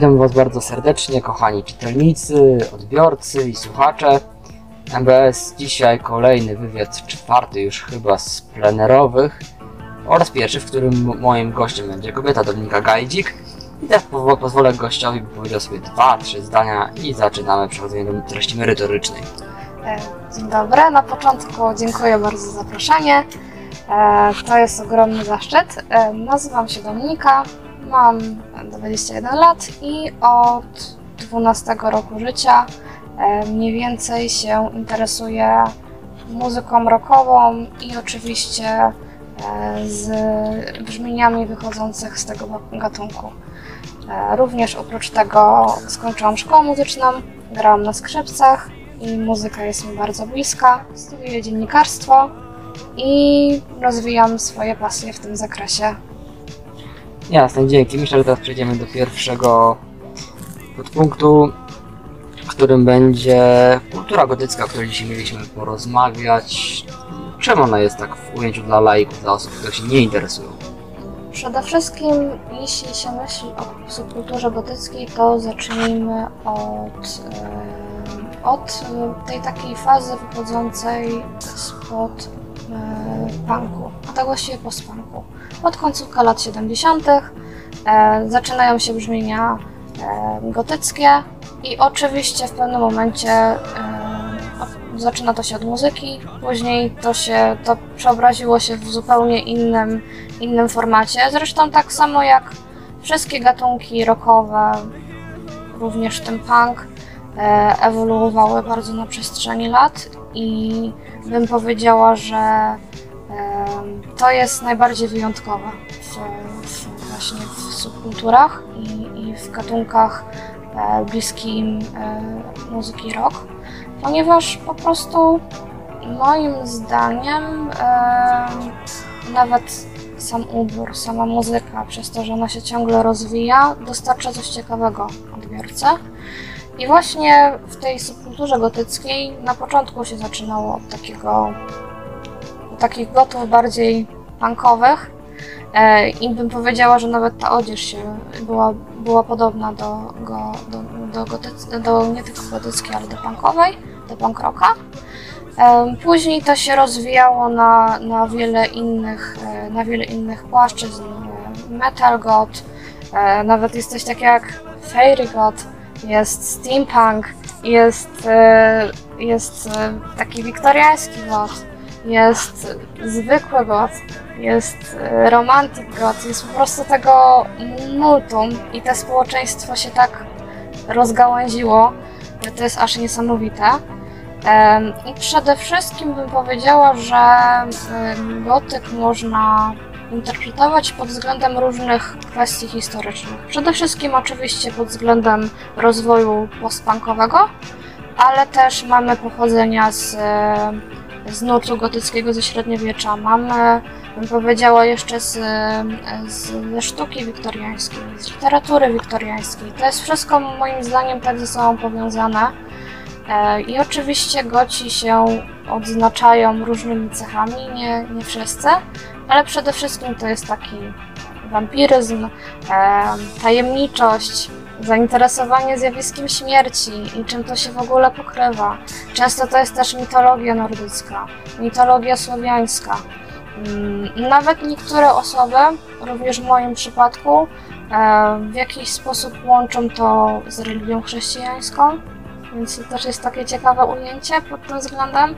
Witam Was bardzo serdecznie, kochani czytelnicy, odbiorcy i słuchacze. MBS dzisiaj kolejny wywiad, czwarty już chyba z plenerowych oraz pierwszy, w którym moim gościem będzie kobieta Dominika Gajdzik. I teraz po- pozwolę gościowi, by powiedział sobie dwa, trzy zdania i zaczynamy przechodzenie do treści merytorycznej. E, Dzień dobry. Na początku dziękuję bardzo za zaproszenie. E, To jest ogromny zaszczyt. E, Nazywam się Dominika, mam 21 lat i od 12 roku życia e, mniej więcej się interesuję muzyką rockową i oczywiście e, z brzmieniami wychodzących z tego gatunku. E, Również oprócz tego skończyłam szkołę muzyczną, grałam na skrzypcach, i muzyka jest mi bardzo bliska. Studiuję dziennikarstwo i rozwijam swoje pasje w tym zakresie. Jasne, dzięki. Myślę, że teraz przejdziemy do pierwszego podpunktu, którym będzie kultura gotycka, o której dzisiaj mieliśmy porozmawiać. Czemu ona jest tak w ujęciu dla laików, dla osób, które się nie interesują? Przede wszystkim, jeśli się myśli o subkulturze gotyckiej, to zacznijmy od, od tej takiej fazy wychodzącej spod punku, a tak właściwie post-punku. Od końcówka lat 70. E, zaczynają się brzmienia e, gotyckie i oczywiście w pewnym momencie e, zaczyna to się od muzyki, później to się, to przeobraziło się w zupełnie innym innym formacie. Zresztą tak samo jak wszystkie gatunki rockowe, również tym punk, ewoluowały bardzo na przestrzeni lat i bym powiedziała, że e, to jest najbardziej wyjątkowe w, w, właśnie w subkulturach i, i w gatunkach e, bliskim e, muzyki rock, ponieważ po prostu moim zdaniem e, nawet sam ubór, sama muzyka, przez to, że ona się ciągle rozwija, dostarcza coś ciekawego odbiorcy. I właśnie w tej subkulturze gotyckiej na początku się zaczynało od takiego, takich gotów bardziej punkowych. E, I bym powiedziała, że nawet ta odzież się była, była podobna do, go, do, do, gotyc, do nie tylko gotyckiej, ale do punkowej, do punk rocka. Em, Później to się rozwijało na, na, wiele, innych, e, na wiele innych płaszczyzn. E, Metal God, e, nawet jest coś takiego jak Fairy God, jest steampunk, jest, e, jest e, taki wiktoriański God, jest zwykły God, jest e, romantic God, jest po prostu tego multum i to społeczeństwo się tak rozgałęziło, że to jest aż niesamowite. I przede wszystkim bym powiedziała, że gotyk można interpretować pod względem różnych kwestii historycznych. Przede wszystkim oczywiście pod względem rozwoju postpunkowego, ale też mamy pochodzenia z, z nurtu gotyckiego ze średniowiecza. Mamy, bym powiedziała, jeszcze z, ze sztuki wiktoriańskiej, z literatury wiktoriańskiej. To jest wszystko moim zdaniem tak ze sobą powiązane. E, I oczywiście goci się odznaczają różnymi cechami, nie, nie wszyscy, ale przede wszystkim to jest taki wampiryzm, e, tajemniczość, zainteresowanie zjawiskiem śmierci i czym to się w ogóle pokrywa. Często to jest też mitologia nordycka, mitologia słowiańska. Mm, Nawet niektóre osoby, również w moim przypadku, w jakiś sposób łączą to z religią chrześcijańską. Więc to też jest takie ciekawe ujęcie pod tym względem.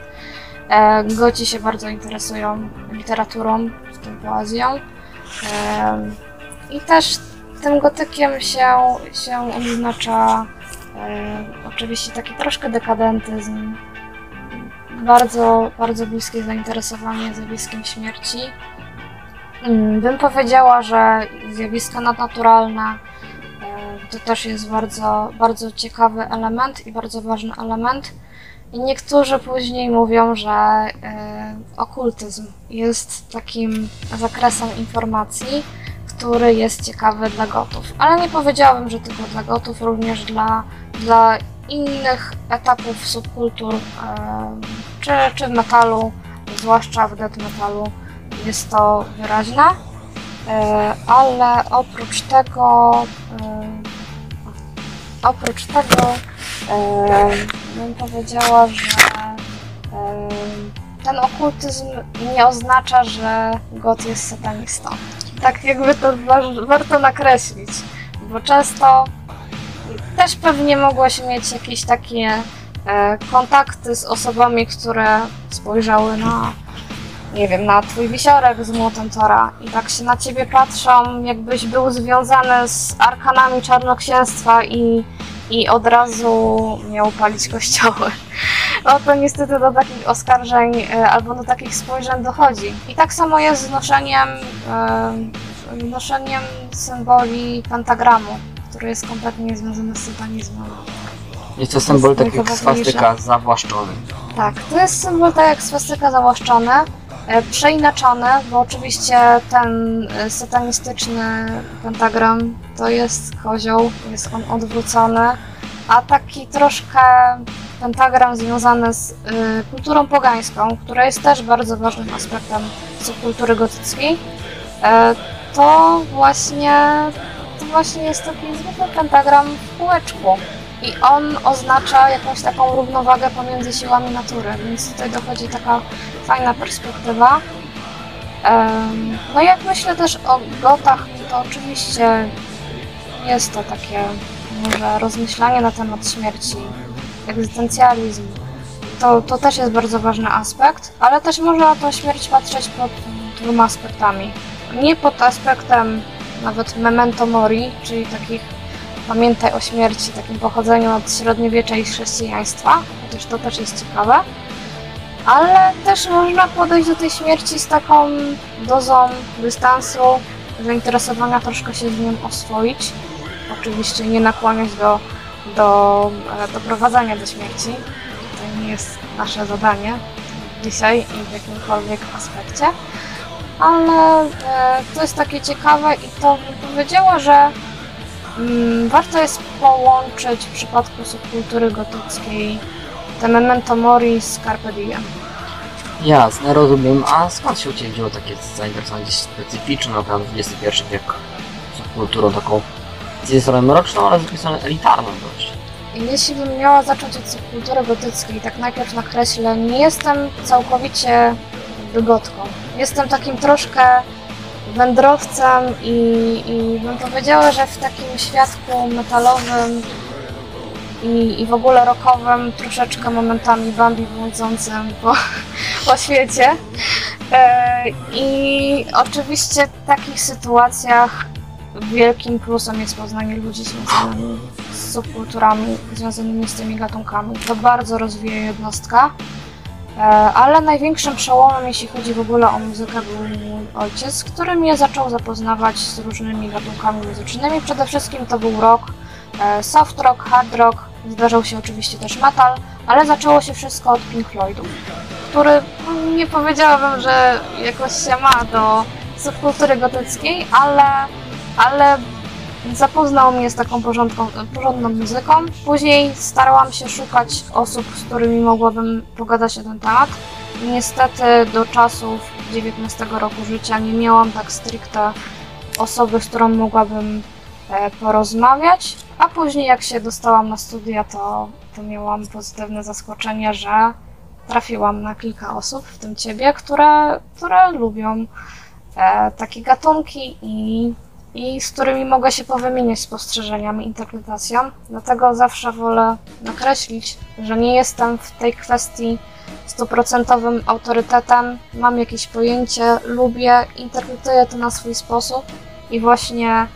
E, Goci się bardzo interesują literaturą, w tym poezją. E, I też tym gotykiem się, się odznacza e, oczywiście taki troszkę dekadentyzm, bardzo, bardzo bliskie zainteresowanie zjawiskiem śmierci. Mm, Bym powiedziała, że zjawiska nadnaturalne To też jest bardzo, bardzo ciekawy element i bardzo ważny element. I niektórzy później mówią, że e, okultyzm jest takim zakresem informacji, który jest ciekawy dla gotów. Ale nie powiedziałabym, że tylko dla gotów, również dla, dla innych etapów subkultur, e, czy, czy w metalu, zwłaszcza w death metalu, jest to wyraźne. E, ale oprócz tego, e, oprócz tego e, bym powiedziała, że ten okultyzm nie oznacza, że God jest satanistą. Tak jakby to wa- warto nakreślić, bo często też pewnie mogłaś mieć jakieś takie e, kontakty z osobami, które spojrzały na, nie wiem, na twój wisiorek z młotem Tora i tak się na ciebie patrzą, jakbyś był związany z arkanami czarnoksięstwa i, i od razu miał palić kościoły. No to niestety do takich oskarżeń e, albo do takich spojrzeń dochodzi. I tak samo jest z noszeniem, e, noszeniem symboli pentagramu, który jest kompletnie niezwiązany z satanizmem. Jest to symbol tak jak swastyka zawłaszczony. Tak, to jest symbol tak jak swastyka zawłaszczony, e, przeinaczony, bo oczywiście ten e, satanistyczny pentagram to jest kozioł, jest on odwrócony, a taki troszkę pentagram związany z y, kulturą pogańską, która jest też bardzo ważnym aspektem subkultury gotyckiej, e, to właśnie, to właśnie jest taki zwykły pentagram w kółeczku. I on oznacza jakąś taką równowagę pomiędzy siłami natury, więc tutaj dochodzi taka fajna perspektywa. No jak myślę też o gotach, to oczywiście jest to takie może rozmyślanie na temat śmierci, egzystencjalizm. To, to też jest bardzo ważny aspekt, ale też można na śmierć patrzeć pod dwoma aspektami. Nie pod aspektem nawet memento mori, czyli takich pamiętaj o śmierci, takim pochodzeniu od średniowiecza i chrześcijaństwa, chociaż to też jest ciekawe. Ale też można podejść do tej śmierci z taką dozą dystansu, zainteresowania, troszkę się z nią oswoić. Oczywiście nie nakłaniać do, do e, doprowadzania do śmierci. To nie jest nasze zadanie dzisiaj i w jakimkolwiek aspekcie. Ale e, to jest takie ciekawe i to bym powiedziała, że Mm, Warto jest połączyć w przypadku subkultury gotyckiej te memento mori z Carpe Diem. Jasne, rozumiem. A skąd się u Ciebie wzięło takie zainteresowanie gdzieś specyficzną, naprawdę XXI wiek subkulturą taką z jednej strony mroczną, ale z drugiej strony elitarną dość. Jeśli bym miała zacząć od subkultury gotyckiej, tak najpierw nakreślę, nie jestem całkowicie bygotką. Jestem takim troszkę wędrowcem i, i bym powiedziała, że w takim świadku metalowym i, i w ogóle rockowym, troszeczkę momentami Bambi błądzącym po, po świecie. E, I oczywiście w takich sytuacjach wielkim plusem jest poznanie ludzi związanymi z subkulturami, związanymi z tymi gatunkami. To bardzo rozwija jednostka. E, Ale największym przełomem, jeśli chodzi w ogóle o muzykę, był mój ojciec, który mnie zaczął zapoznawać z różnymi gatunkami muzycznymi. Przede wszystkim to był rock, e, soft rock, hard rock, zdarzał się oczywiście też metal, ale zaczęło się wszystko od Pink Floydów, który no, nie powiedziałabym, że jakoś się ma do subkultury gotyckiej, ale, ale zapoznał mnie z taką porządką, porządną muzyką. Później starałam się szukać osób, z którymi mogłabym pogadać na ten temat. Niestety do czasów 19 roku życia nie miałam tak stricte osoby, z którą mogłabym e, porozmawiać, a później jak się dostałam na studia, to, to miałam pozytywne zaskoczenie, że trafiłam na kilka osób, w tym Ciebie, które, które lubią e, takie gatunki i i z którymi mogę się powymieniać spostrzeżeniami, interpretacją. Dlatego zawsze wolę nakreślić, że nie jestem w tej kwestii stuprocentowym autorytetem, mam jakieś pojęcie, lubię, interpretuję to na swój sposób i właśnie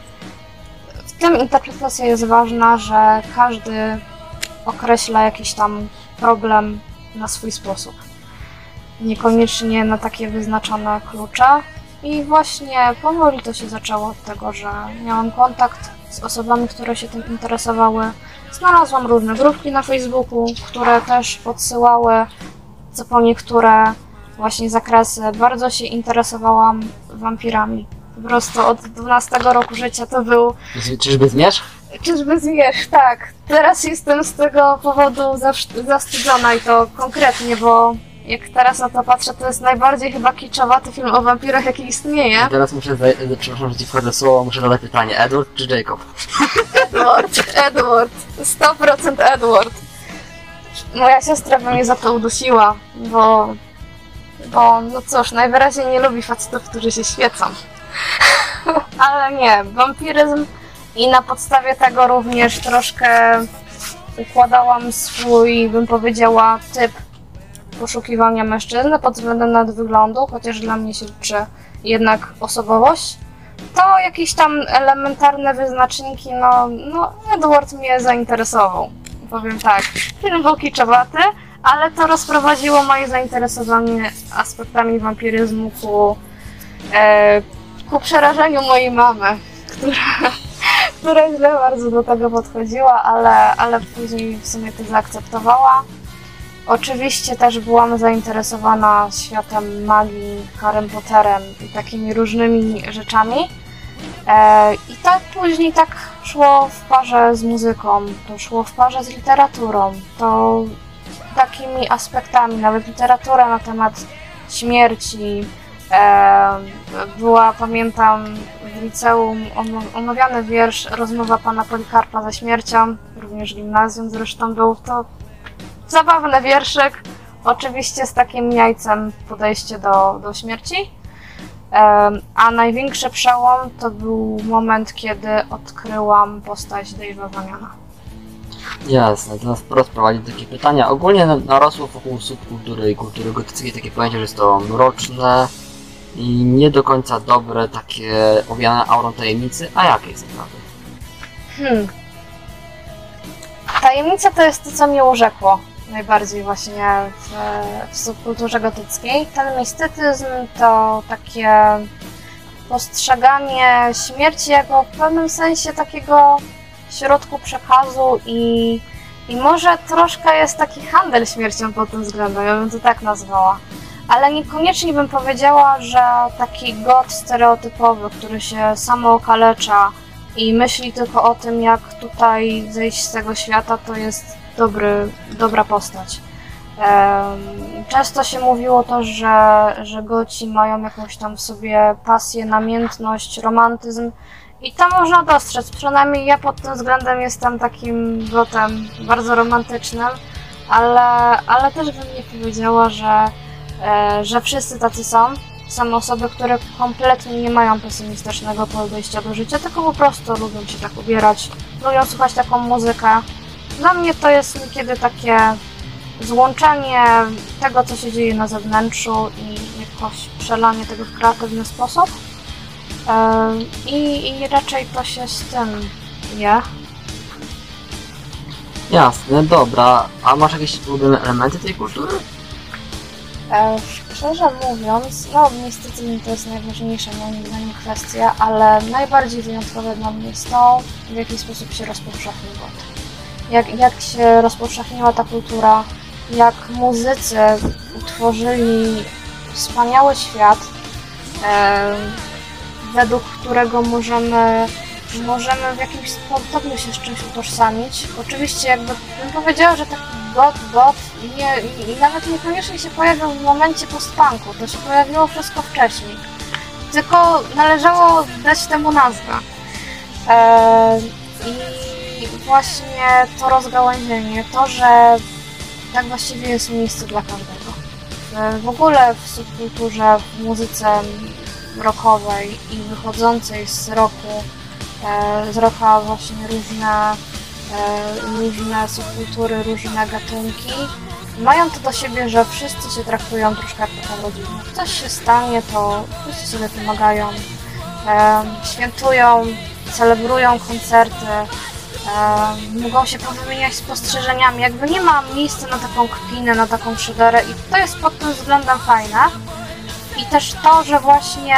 tym interpretacja jest ważna, że każdy określa jakiś tam problem na swój sposób. Niekoniecznie na takie wyznaczone klucze, i właśnie powoli to się zaczęło od tego, że miałam kontakt z osobami, które się tym interesowały. Znalazłam różne grupki na Facebooku, które też podsyłały co po niektóre właśnie zakresy. Bardzo się interesowałam wampirami. Po prostu od 12 roku życia to był Czyżby zmierzch? czyżby zwierz, tak. Teraz jestem z tego powodu zawstydzona i to konkretnie, bo jak teraz na to patrzę, to jest najbardziej chyba kiczowaty film o wampirach, jaki istnieje. A teraz muszę, za... przepraszam, że ci wchodzę słowo, muszę zadać pytanie. Edward czy Jacob? Edward, Edward, 100% Edward. Moja siostra by mnie za to udusiła, bo, bo no cóż, najwyraźniej nie lubi facetów, którzy się świecą. Ale nie, wampiryzm i na podstawie tego również troszkę układałam swój, bym powiedziała, typ poszukiwania mężczyzny pod względem nad wyglądu, chociaż dla mnie się liczy jednak osobowość to jakieś tam elementarne wyznaczniki, no, no Edward mnie zainteresował. Powiem tak, film był kiczowaty, ale to rozprowadziło moje zainteresowanie aspektami wampiryzmu ku, e, ku przerażeniu mojej mamy, która, która źle bardzo do tego podchodziła, ale, ale później w sumie to zaakceptowała. Oczywiście też byłam zainteresowana światem magii, Harrym Potterem i takimi różnymi rzeczami. E, I tak później tak szło w parze z muzyką, to szło w parze z literaturą, to takimi aspektami, nawet literatura na temat śmierci. Była, pamiętam, w liceum om- omawiany wiersz Rozmowa pana Polikarpa ze śmiercią, również gimnazjum zresztą był to zabawny wierszyk, oczywiście z takim jajcem podejście do, do śmierci. A największy przełom to był moment, kiedy odkryłam postać Dave'a Vaniana. Jasne, to nas rozprowadzi do takie pytania. Ogólnie na- narosło wokół subkultury i kultury gotyckiej takie pojęcie, że jest to mroczne i nie do końca dobre, takie owiane aurą tajemnicy. A jakie jest naprawdę? Hmm. Tajemnica to jest to, co mnie urzekło najbardziej właśnie w, w subkulturze gotyckiej. Ten mistycyzm to takie postrzeganie śmierci jako w pewnym sensie takiego środku przekazu i, i może troszkę jest taki handel śmiercią pod tym względem, ja bym to tak nazwała. Ale niekoniecznie bym powiedziała, że taki god stereotypowy, który się samo okalecza, i myśli tylko o tym, jak tutaj zejść z tego świata, to jest dobry, dobra postać. Często się mówiło to, że, że goci mają jakąś tam w sobie pasję, namiętność, romantyzm i to można dostrzec. Przynajmniej ja pod tym względem jestem takim gotem bardzo romantycznym, ale, ale też bym nie powiedziała, że, że wszyscy tacy są. Są osoby, które kompletnie nie mają pesymistycznego podejścia do życia, tylko po prostu lubią się tak ubierać, lubią słuchać taką muzykę. Dla mnie to jest niekiedy takie złączenie tego, co się dzieje na zewnętrzu i jakoś przelanie tego w kreatywny sposób. Em, I, I raczej to się z tym je. Jasne, dobra. A masz jakieś ulubione elementy tej kultury? E, Szczerze mówiąc, no mistycyzm to jest najważniejsza moim zdaniem kwestia, ale najbardziej wyjątkowe dla mnie jest to, w jaki sposób się rozpowszechnił god. Jak, jak się rozpowszechniła ta kultura, jak muzycy utworzyli wspaniały świat, e, według którego możemy, możemy w jakimś stopniu się z czymś utożsamić. Oczywiście jakby bym powiedziała, że taki god, god nie, i nawet niekoniecznie się pojawił w momencie postpunku, to się pojawiło wszystko wcześniej. Tylko należało dać temu nazwę. E, I właśnie to rozgałęzienie, to, że tak właściwie jest miejsce dla każdego. W- W ogóle w subkulturze, w muzyce rockowej i wychodzącej z roku, e, z roka właśnie różne, e, różne subkultury, różne gatunki, mają to do siebie, że wszyscy się traktują troszkę jak taką rodzinę. Coś się stanie, to wszyscy sobie pomagają, e, świętują, celebrują koncerty, e, mogą się powymieniać spostrzeżeniami. Jakby nie ma miejsca na taką kpinę, na taką szyderę i to jest pod tym względem fajne. I też to, że właśnie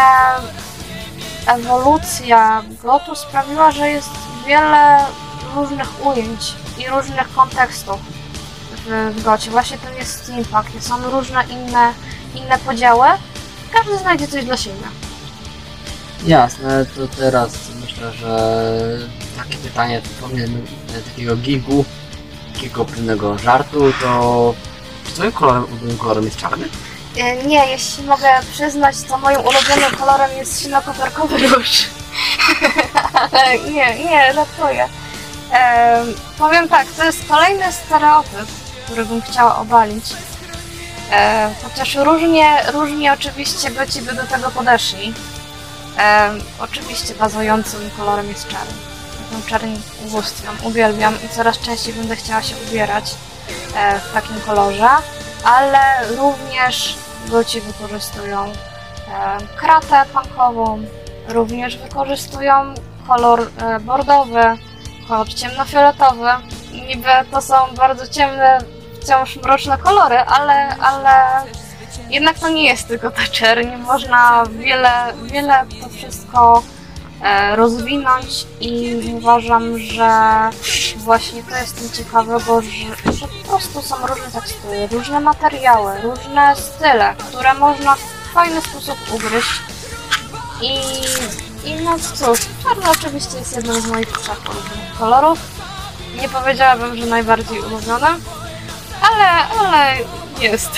ewolucja gotu sprawiła, że jest wiele różnych ujęć i różnych kontekstów w, w gocie. Właśnie ten jest steampunk, są różne inne, inne podziały. Każdy znajdzie coś dla siebie. Jasne, to teraz myślę, że takie pytanie pomimo takiego gigu, takiego pewnego żartu, to Czy twoim kolorem, ulubionym kolorem jest czarny? E, Nie, jeśli mogę przyznać, to moim ulubionym kolorem jest sinokoperkowy róż. Nie, nie, żartuję. E, powiem tak, to jest kolejny stereotyp, który bym chciała obalić. E, chociaż różnie, różnie oczywiście goci by do tego podeszli. E, oczywiście bazującym kolorem jest czarny. Tę czarń ubóstwiam, uwielbiam i coraz częściej będę chciała się ubierać e, w takim kolorze ale również goci wykorzystują e, kratę punkową, również wykorzystują kolor e, bordowy, kolor ciemnofioletowy. Niby to są bardzo ciemne, wciąż mroczne kolory, ale, ale jednak to nie jest tylko ta czerń. Można wiele, wiele to wszystko e, rozwinąć i uważam, że właśnie to jest tym ciekawego, że, że po prostu są różne tekstury, różne materiały, różne style, które można w fajny sposób ugryźć. I, i no cóż, czarny oczywiście jest jednym z moich trzech ulubionych kolorów. Nie powiedziałabym, że najbardziej ulubiony, ale, ale jest.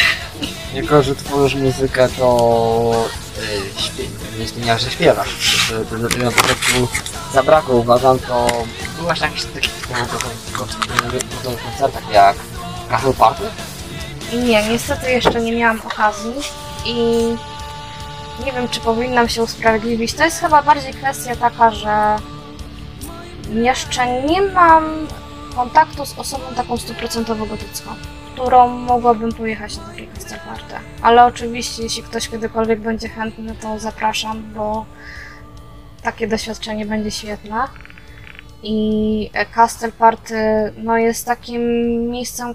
Jako, że tworzysz muzykę, to yy, śpie... nie wspomniałeś, że śpiewasz. Że to na początku zabrakło, uważam, to byłaś na jakichś takich koncertach jak Castle Party? Nie, niestety jeszcze nie miałam okazji i nie wiem, czy powinnam się usprawiedliwić. To jest chyba bardziej kwestia taka, że jeszcze nie mam kontaktu z osobą taką stuprocentowo gotycką, którą mogłabym pojechać na takie Castelparty. Ale oczywiście, jeśli ktoś kiedykolwiek będzie chętny, to zapraszam, bo takie doświadczenie będzie świetne. I Castle Party no, jest takim miejscem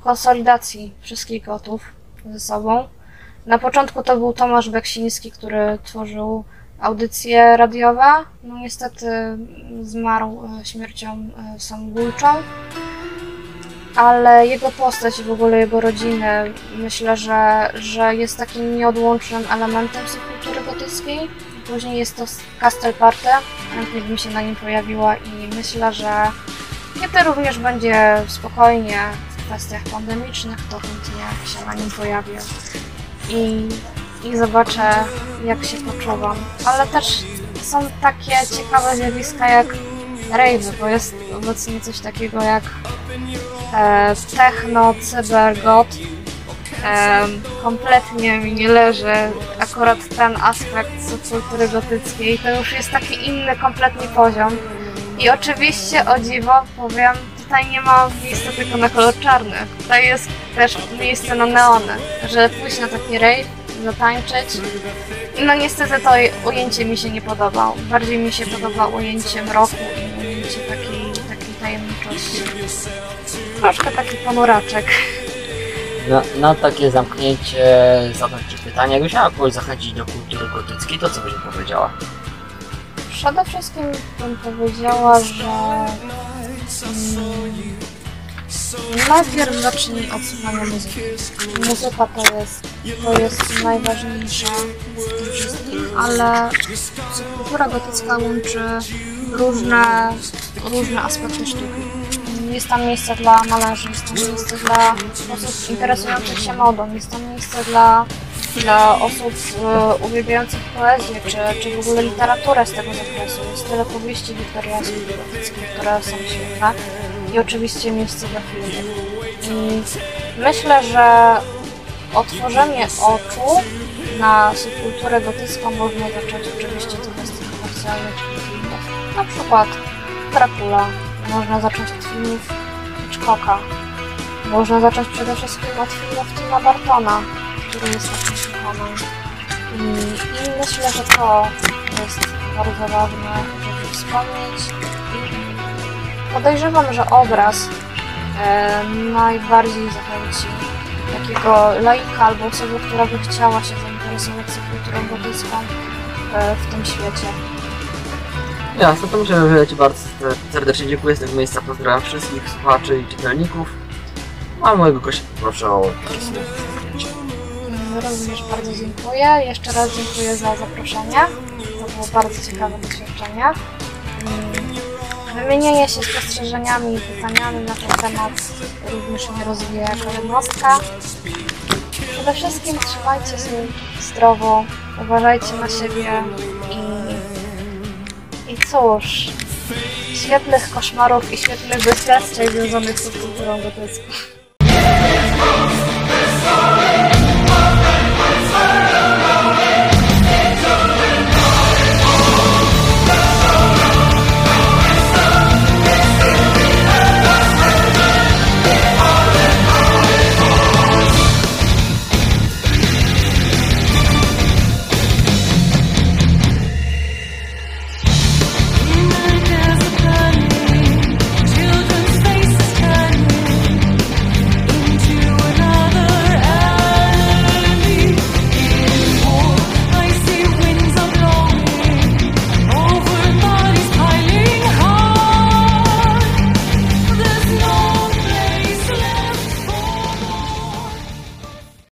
konsolidacji wszystkich gotów ze sobą. Na początku to był Tomasz Beksiński, który tworzył audycje radiowe. No niestety zmarł e, śmiercią e, samobójczą. Ale jego postać i w ogóle jego rodziny myślę, że, że jest takim nieodłącznym elementem subkultury gotyckiej. Później jest to Castle Party. Chętnie bym się na nim pojawiła i myślę, że kiedy również będzie spokojnie w kwestiach pandemicznych, to chętnie się na nim pojawię i, i zobaczę, jak się poczuwam. Ale też są takie ciekawe zjawiska jak rave, bo jest obecnie coś takiego jak e, techno, cybergot. E, kompletnie mi nie leży akurat ten aspekt subkultury gotyckiej. To już jest taki inny kompletnie poziom. I oczywiście, o dziwo, powiem, tutaj nie ma miejsca tylko na kolor czarny. Tutaj jest też miejsce na neony, żeby pójść na taki rave, zatańczyć. No niestety to ujęcie mi się nie podoba. Bardziej mi się podoba ujęcie mroku i ujęcie takiej, takiej tajemniczości. Troszkę taki ponuraczek. Na, na takie zamknięcie zadam Ci pytanie, jakbyś miała kogoś zachęcić do kultury gotyckiej, to co byś powiedziała? Przede wszystkim bym powiedziała, że najpierw zacznij od słuchania muzyki. Muzyka to jest, to jest najważniejsze w tym wszystkim, ale subkultura gotycka łączy różne, różne aspekty sztuki. Jest tam miejsce dla malarzy, jest tam miejsce dla osób interesujących się modą, jest tam miejsce dla dla osób e, uwielbiających poezję, czy, czy w ogóle literaturę z tego zakresu. Jest tyle powieści wiktoriańskich, które są świetne i oczywiście miejsce dla filmów. I myślę, że otworzenie oczu na subkulturę gotycką można zacząć oczywiście od kwestii komercjalnych filmów. Na przykład Dracula. Można zacząć od filmów Hitchcocka. Można zacząć przede wszystkim od filmów Tima Bartona, który jest takim ikoną. I, I myślę, że to jest bardzo ważne, żeby wspomnieć. I podejrzewam, że obraz e, najbardziej zachęci takiego laika albo osobę, która by chciała się zainteresować subkulturą gotycką e, w tym świecie. Jasne, to ja Ci bardzo serdecznie dziękuję z tego miejsca. Pozdrawiam wszystkich słuchaczy i czytelników. A mojego gościa proszę o słowo. Również bardzo dziękuję. Jeszcze raz dziękuję za zaproszenie. To było bardzo ciekawe doświadczenie. Mm, Wymienienie się spostrzeżeniami i pytaniami na ten temat również mnie rozwija jako jednostka. Przede wszystkim trzymajcie się zdrowo, uważajcie na siebie i, i cóż, świetnych koszmarów i świetnych doświadczeń związanych z kulturą gotycką.